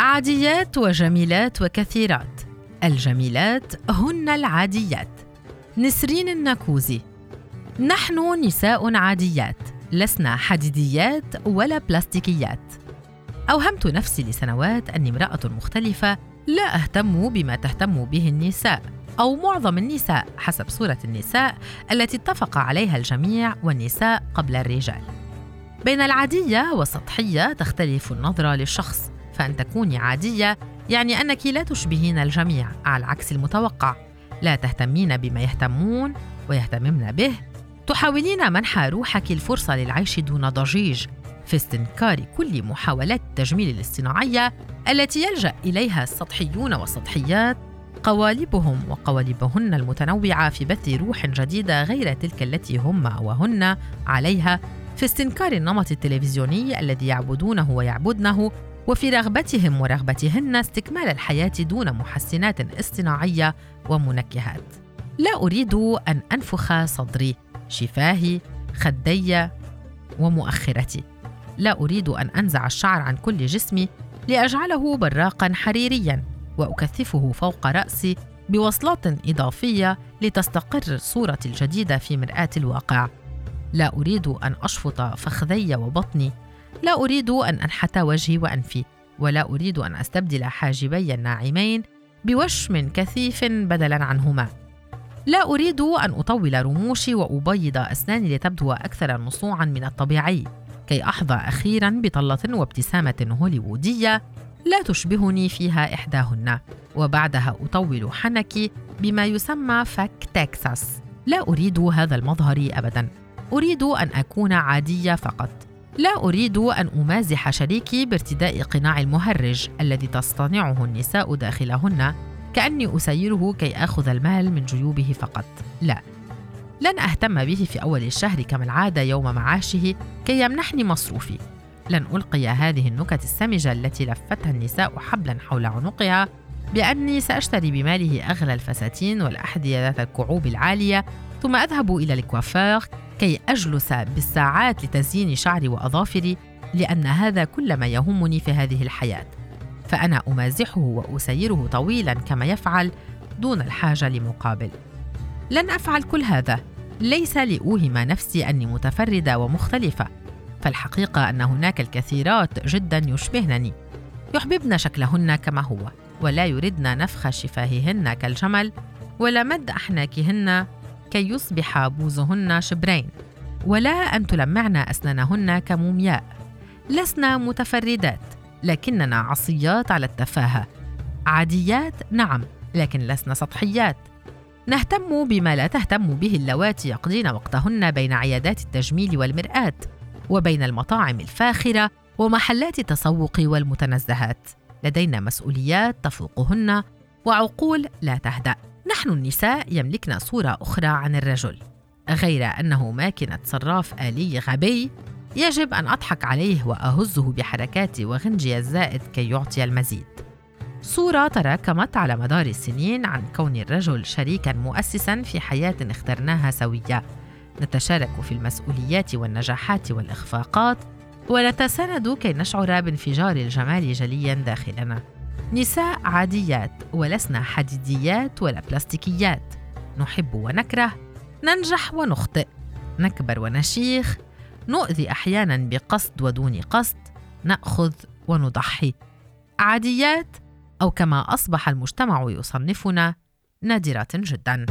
عاديات وجميلات وكثيرات. الجميلات هن العاديات. نسرين النكوزي نحن نساء عاديات. لسنا حديديات ولا بلاستيكيات. أوهمت نفسي لسنوات أني امرأة مختلفة لا أهتم بما تهتم به النساء أو معظم النساء حسب صورة النساء التي اتفق عليها الجميع والنساء قبل الرجال. بين العادية والسطحية تختلف النظرة للشخص فأن تكوني عادية يعني أنك لا تشبهين الجميع على العكس المتوقع. لا تهتمين بما يهتمون ويهتممن به. تحاولين منح روحك الفرصة للعيش دون ضجيج في استنكار كل محاولات التجميل الاصطناعية التي يلجأ إليها السطحيون والسطحيات. قوالبهم وقوالبهن المتنوعة في بث روح جديدة غير تلك التي هم وهن عليها في استنكار النمط التلفزيوني الذي يعبدونه ويعبدنه وفي رغبتهم ورغبتهن استكمال الحياة دون محسنات اصطناعية ومنكهات. لا أريد أن أنفخ صدري شفاهي خدي ومؤخرتي. لا أريد أن أنزع الشعر عن كل جسمي لأجعله براقا حريريا وأكثفه فوق رأسي بوصلات إضافية لتستقر صورتي الجديدة في مرآة الواقع. لا أريد أن أشفط فخذي وبطني لا أريد أن أنحت وجهي وأنفي ولا أريد أن أستبدل حاجبي الناعمين بوشم كثيف بدلا عنهما. لا أريد أن أطول رموشي وأبيض أسناني لتبدو أكثر نصوعا من الطبيعي. كي أحظى أخيرا بطلة وابتسامة هوليوودية لا تشبهني فيها إحداهن وبعدها أطول حنكي بما يسمى فك تكساس. لا أريد هذا المظهر ابدا. أريد أن أكون عادية فقط. لا أريد أن أمازح شريكي بارتداء قناع المهرج الذي تصطنعه النساء داخلهن كأني أسيره كي آخذ المال من جيوبه فقط. لا. لن أهتم به في أول الشهر كما العادة يوم معاشه كي يمنحني مصروفي. لن ألقي هذه النكت السمجة التي لفتها النساء حبلا حول عنقها بأني سأشتري بماله أغلى الفساتين والأحذية ذات الكعوب العالية ثم أذهب إلى الكوافير كي أجلس بالساعات لتزيين شعري وأظافري لأن هذا كل ما يهمني في هذه الحياة. فأنا أمازحه وأسيره طويلا كما يفعل دون الحاجة لمقابل. لن أفعل كل هذا. ليس لأوهم نفسي أني متفردة ومختلفة. فالحقيقة أن هناك الكثيرات جدا يشبهنني. يحببن شكلهن كما هو ولا يردن نفخ شفاههن كالجمل ولا مد أحناكهن كي يصبح بوزهن شبرين. ولا أن تلمعن أسنانهن كمومياء. لسنا متفردات لكننا عصيات على التفاهة. عاديات نعم لكن لسنا سطحيات. نهتم بما لا تهتم به اللواتي يقضين وقتهن بين عيادات التجميل والمرآة وبين المطاعم الفاخرة ومحلات التسوق والمتنزهات. لدينا مسؤوليات تفوقهن وعقول لا تهدأ. نحن النساء يملكن صورة أخرى عن الرجل. غير أنه ماكنة صراف آلي غبي يجب أن أضحك عليه وأهزه بحركاتي وغنجي الزائد كي يعطي المزيد. صورة تراكمت على مدار السنين عن كون الرجل شريكا مؤسسا في حياة اخترناها سوية. نتشارك في المسؤوليات والنجاحات والإخفاقات ونتساند كي نشعر بانفجار الجمال جليا داخلنا. نساء عاديات ولسنا حديديات ولا بلاستيكيات. نحب ونكره ننجح ونخطئ نكبر ونشيخ نؤذي أحيانا بقصد ودون قصد نأخذ ونضحي. عاديات أو كما أصبح المجتمع يصنفنا نادرة جدا.